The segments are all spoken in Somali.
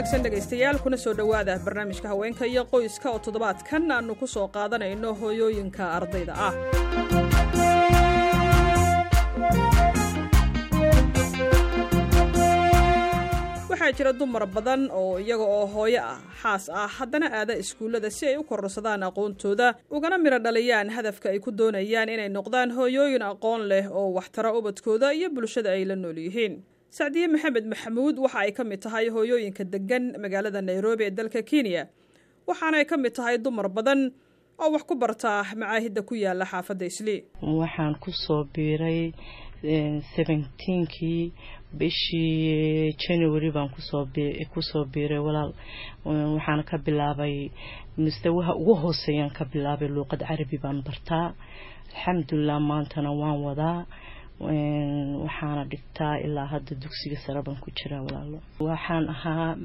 wanaagsan dhegaystayaal kuna soo dhowaada barnaamijka haweenka iyo qoyska oo toddobaadkan aannu ku soo qaadanayno hooyooyinka ardayda ah. Waxaa jira dumar badan oo iyaga oo hooyo ah xaas ah haddana aada iskuullada si ay u kororsadaan aqoontooda ugana midho dhaliyaan hadafka ay ku doonayaan inay noqdaan hooyooyin aqoon leh oo waxtara ubadkooda iyo bulshada ay la nool yihiin sacdiye maxamed maxamuud waxa ay ka mid tahay hooyooyinka deggan magaalada nairobi ee dalka kenya waxaana ay ka mid tahay dumar badan oo wax ku bartaa macaahidda ku yaalla xaafadda islii waxaan ku soo biiray seventeenkii bishii january baan ku soo biiray walaal. Waxaana ka bilaabay mustawaha ugu hooseeyaan ka bilaabay luuqad carabi baan bartaa. Alxamdulilah maantana waan wadaa waxaana dhigtaa ilaa hadda dugsiga sare baan ku jiraa walaalo. Waxaan ahaa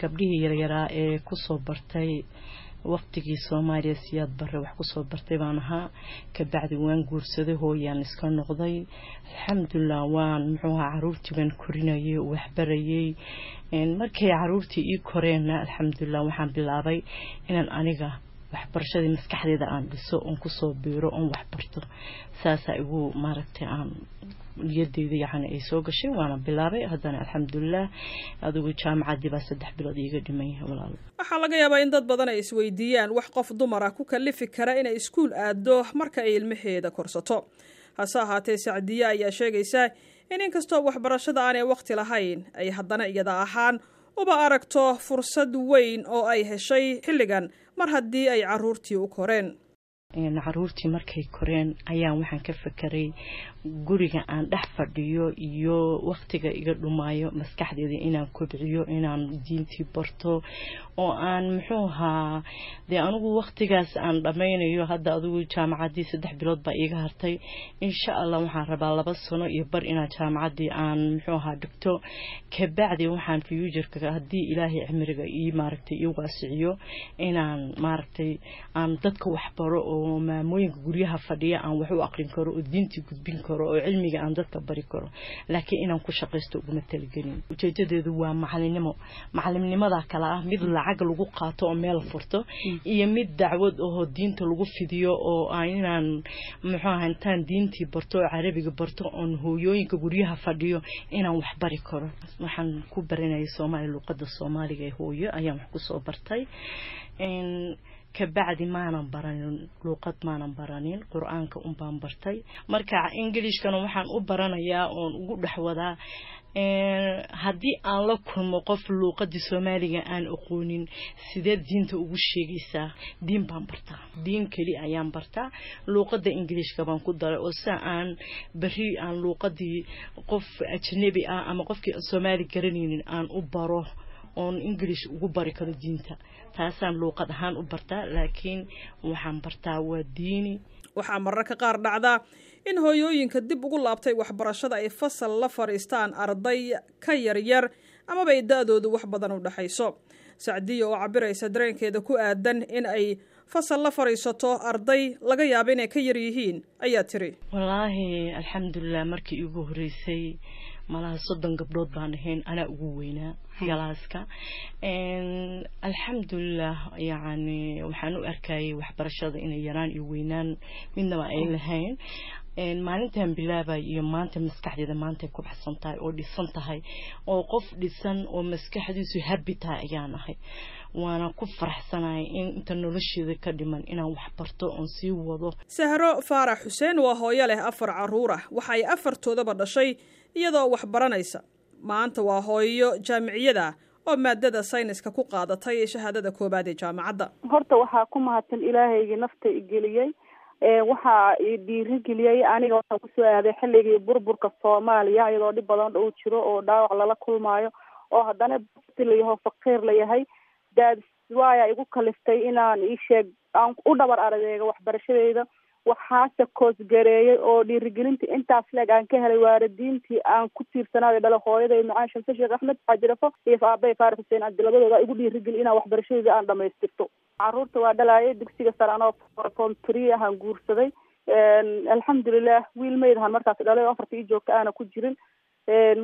gabdhihii yaryaraa ee ku soo bartay waqtigii soomaaliya siyaad bare wax ku soo bartay baan ahaa. Kabacdi waan guursaday hooyaan iska noqday. Alxamdulilah waan muxuu ahaa caruurtii baan korinayay waxbarayay. Markay caruurtii ii koreenna alxamdulilah waxaan bilaabay inaan aniga waxbarashadii maskaxdeeda aan dhiso oon ku soo biiro oon waxbarto saasaa igu maaragtay aan niyadeyda yani ay soo gashay waana bilaabay. Haddana alxamdulilah adigu jaamacaddii baa saddex bilood iiga dhiman yahay waxaa laga yaabaa in dad badan ay isweydiiyaan wax qof dumara ku kalifi kara inay iskuul aado marka ay ilmaheeda korsato. Hase ahaatee sacdiye ayaa sheegaysa in inkastoo waxbarashada aanay waqti lahayn ay haddana iyada ahaan uba aragto fursad weyn oo ay heshay xilligan mar haddii ay caruurtii u koreen. Caruurtii markay koreen ayaan waxaan ka fekeray guriga aan dhex fadhiyo iyo waktiga iga dhumaayo maskaxdeeda inaan kobciyo inaan diintii barto oo aan muxuu ahaa dee anigu waktigaas aan dhammaynayo hadda adigu jaamacaddii saddex bilood baa iiga hartay insha allah waxaan rabaa laba sano iyo bar inaan jaamacaddii aan muxuu ahaa dhigto kabacdi waxaan fuuturka haddii ilaahay cimriga ii maaragtay ii waasiciyo inaan maaragtay aan dadka waxbaro oo maamooyinka guryaha fadhiya aan wax u aqrin karo oo diintii gudbin karo oo cilmiga aan dadka bari karo. Laakiin inaan ku shaqaysto uguma talagelin ujeedadeedu waa macalinimo macalimnimada kale ah mid lacag lagu qaato oo meel furto iyo mid dacwad ahoo diinta lagu fidiyo oo inaan muxuu aha intaan diintii barto oo carabiga barto oon hooyooyinka guryaha fadhiyo inaan wax bari karo. Waxaan ku baranayay soomaaliya luuqada soomaaliga ee hooyo ayaan wax ku soo bartay kabacdi maanan baranin luuqad maanan baranin qur'aanka unbaan bartay. Marka ingilishkana waxaan u baranayaa oon ugu dhexwadaa haddii aan la kulmo qof luuqadii soomaaliga aan aqoonin sideed diinta ugu sheegaysaa? Diin baan bartaa. Diin keli ayaan bartaa. Luuqada ingilishka baan ku daray oo sia aan beri aan luuqadii qof ajnabi ah ama qofkii soomaali garanaynin aan u baro oon ingilish ugu bari karo diinta. Taasaan luuqad ahaan u bartaa laakiin waxaan bartaa waa diini. Waxaa mararka qaar dhacdaa in hooyooyinka dib ugu laabtay waxbarashada ay fasal la fadhiistaan arday ka yaryar amaba ay da-doodu wax badan u dhexayso sacdiya oo cabiraysa dareenkeeda ku aadan in ay fasal la fadhiisato arday laga yaaba inay ka yar yihiin ayaa tiri. Wallaahi alxamdulilah markii iigu horeysay malaha soddon gabdhood baan ahayn anaa ugu weynaa galaaska alxamdulilah yacni waxaan u arkayay waxbarashada inay yaraan iyo weynaan. Midnaba ay lahayn maalintan bilaabay iyo maanta maskaxdeeda maantay ku baxsan tahay oo dhisan tahay oo qof dhisan oo maskaxdiisu habi tahay ayaan ahay. Waana ku faraxsanahay in inta nolosheeda ka dhiman inaan wax barto oon sii wado. Sahro faarax xuseen waa hooyo leh afar carruur ah. Waxa ay afartoodaba dhashay iyadoo wax baranaysa. Maanta waa hooyo jaamiciyada oo maadada sayniska ku qaadatay shahaadada koobaad ee jaamacadda. Horta waxaa ku mahadsan ilaahaygii nafta igeliyey waxaa dhiirigeliyey aniga waxaa ku soo aaday xilligii burburka soomaaliya iyadoo dhib badan uu jiro oo dhaawac lala kulmaayo oo haddana layaho faqiir layahay daad waaya igu kaliftay inaan iisheeg aan u dhabar aradeega waxbarashadeyda waxaase koosgareeyay oo dhiirigelinta intaas leeg aan ka helay waalidiintii aan ku tiirsanaayo dhalo hooyaday macaan shamse sheekh axmed xaajirafo iyo aabay faarax xuseen cabdi labadooda igu dhiirigeli inaan waxbarashadeeda aan dhamaystirto carruurta waa dhalaayay dugsiga sare anoo form tree ahaan guursaday. Alxamdulilah wiil mayd ahaan markaas dhalay oo afarta ii joogta aana ku jirin.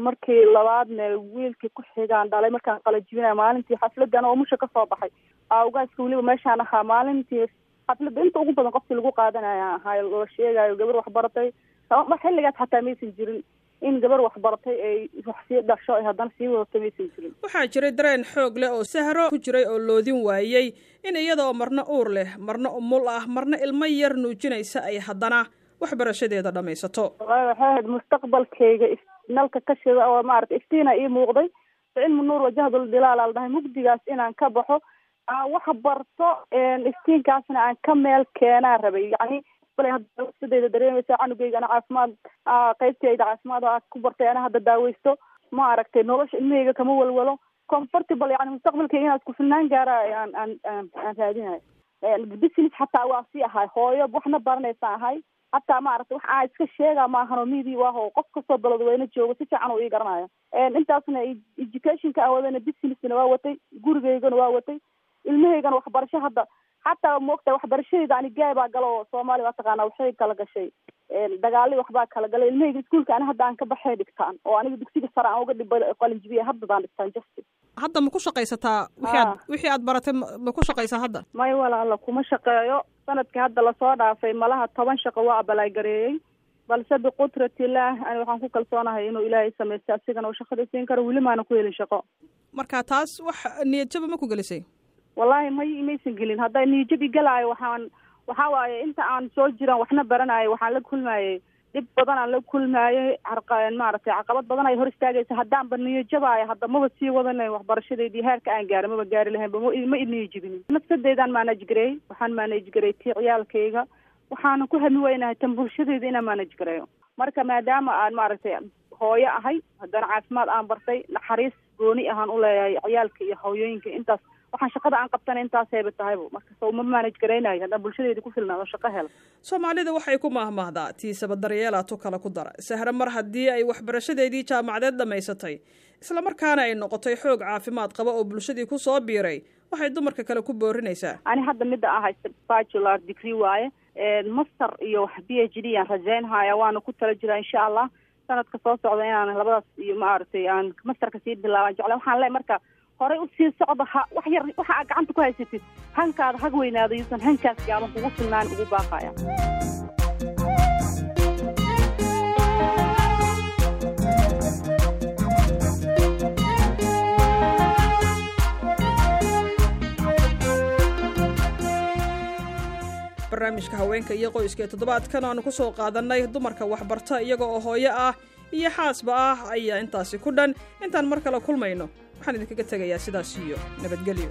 Markii labaadna wiilkii ku xigaan dhalay markaan qalajibinaya maalintii xafladan oo musha ka soo baxay. Awgaaska weliba meeshaan ahaa maalintii xafladda inta ugu badan qofkii lagu qaadanaya ahaa la sheegayo gabar waxbaratay xilligaas xataa maysan jirin in gabar waxbaratay ay wax sii dhasho ay haddana sii wadato maysan jirin waxaa jiray dareen xoog leh oo sahro ku jiray oo loodin waayey in iyada oo marna uur leh marna umul ah marna ilmo yar nuujinaysa ay haddana waxbarashadeeda dhammaysato waxay ahayd mustaqbalkayga nalka ka shida oo maarata iftiina ii muuqday cilmu nuur wajahdul dilaal al dhahay mugdigaas inaan ka baxo wax barto iftiinkaasna aan ka meel keenaa rabay. Yacni sidayda dareemaysa canugeyga ana caafimaad qaybtayda caafimaad aa ku bartay ana hadda daaweysto ma aragtay nolosha ilmahayga kama walwalo. Comfortable yani mustaqbalkayga inaan isku filnaan gaara aan aan aan aan raadinayo business xataa waa sii ahay. Hooyo waxna baranaysa ahay. Hataa maaragtay wax aa iska sheega maahanoo midi waaho qof kastoo daladweyne joogo si fiican oo ii garanayo. Intaasna educationka aan wadana businessna waa watay gurigeygana waa watay ilmahaygana waxbarasho hadda. Xataa maogtahay waxbarashadeyda ani gaay baa galo oo soomaaliya waa taqaanaa waxay kala gashay. Dagaali waxbaa kala galay. Ilmahayga iskuolka ani hadda aan ka baxay dhigtaan oo aniga dugsiga sare aan uga dhibay qalinjibiya haddadaan dhigtaan justi hadda ma ku shaqaysataa? Wixii aad wixii aad baratay ma ku shaqaysaa hadda? May walaala kuma shaqeeyo. Sanadkii hadda la soo dhaafay malaha toban shaqo waa abalaagareeyey balse biqudratillaah ani waxaan ku kalsoonahay inuu ilaahay samaystay asigana uu shaqada siin karo weli maana ku helin shaqo. Marka taas wax niyadjaba ma ku gelisay wallaahi may maysan gelin. Hadday niyadjabi galaayo waxaan waxaa waaye inta aan soo jiran waxna baranayo waxaan la kulmayey dhib badan aan la kulmaayey maaragtay caqabad badan ay hor istaagaysa. Haddaanba niyajabaayo hadda maba sii wadanayn waxbarashadeydii heerka aan gaari maba gaari lahaynba ma niyajabinin nafsadeydaan manage gareey waxaan manage gareey tii ciyaalkayga waxaana ku hami weynahay tan bulshadeyda inaan manage gareeyo marka maadaama aan maaragtay hooyo ahay haddana caafimaad aan bartay naxariis gooni ahaan uleeyahay ciyaalka iyo hooyooyinka intaas waxaan shaqada aan qabtana intaas tahayba marka ma manage garaynayo haddaan bulshadeeda ku filnaado shaqo hela soomaalida waxay ku mahmahdaa tiisaba daryeelaa tu kale ku dara sahre mar haddii ay waxbarashadeedii jaamacadeed dhammaysatay islamarkaana ay noqotay xoog caafimaad qaba oo bulshadii ku soo biiray waxay dumarka kale ku boorinaysaa. Ani hadda midda haysta bacular degree waaye master iyo wax b h d aan rajaynhaya waana ku tala jiraa insha allah. Sanadka soo socda inaan labadaas iyo maaragtay aan masterka sii bilaaban jecla waxaan le marka horay u sii socda ha wax yar waxa aad gacanta ku haysatid. Hankaada hag weynaada yuusan hankaas gaaban kugu filnaan ugu baaqaya barnaamijka haweenka iyo qoyska ee toddobaadkan aanu ku soo qaadannay dumarka waxbarta iyaga oo hooyo ah iyo xaasba ah ayaa intaasi ku dhan. Intaan mar kale kulmayno waxaan idinkaga tegayaa sidaas iyo nabadgelyo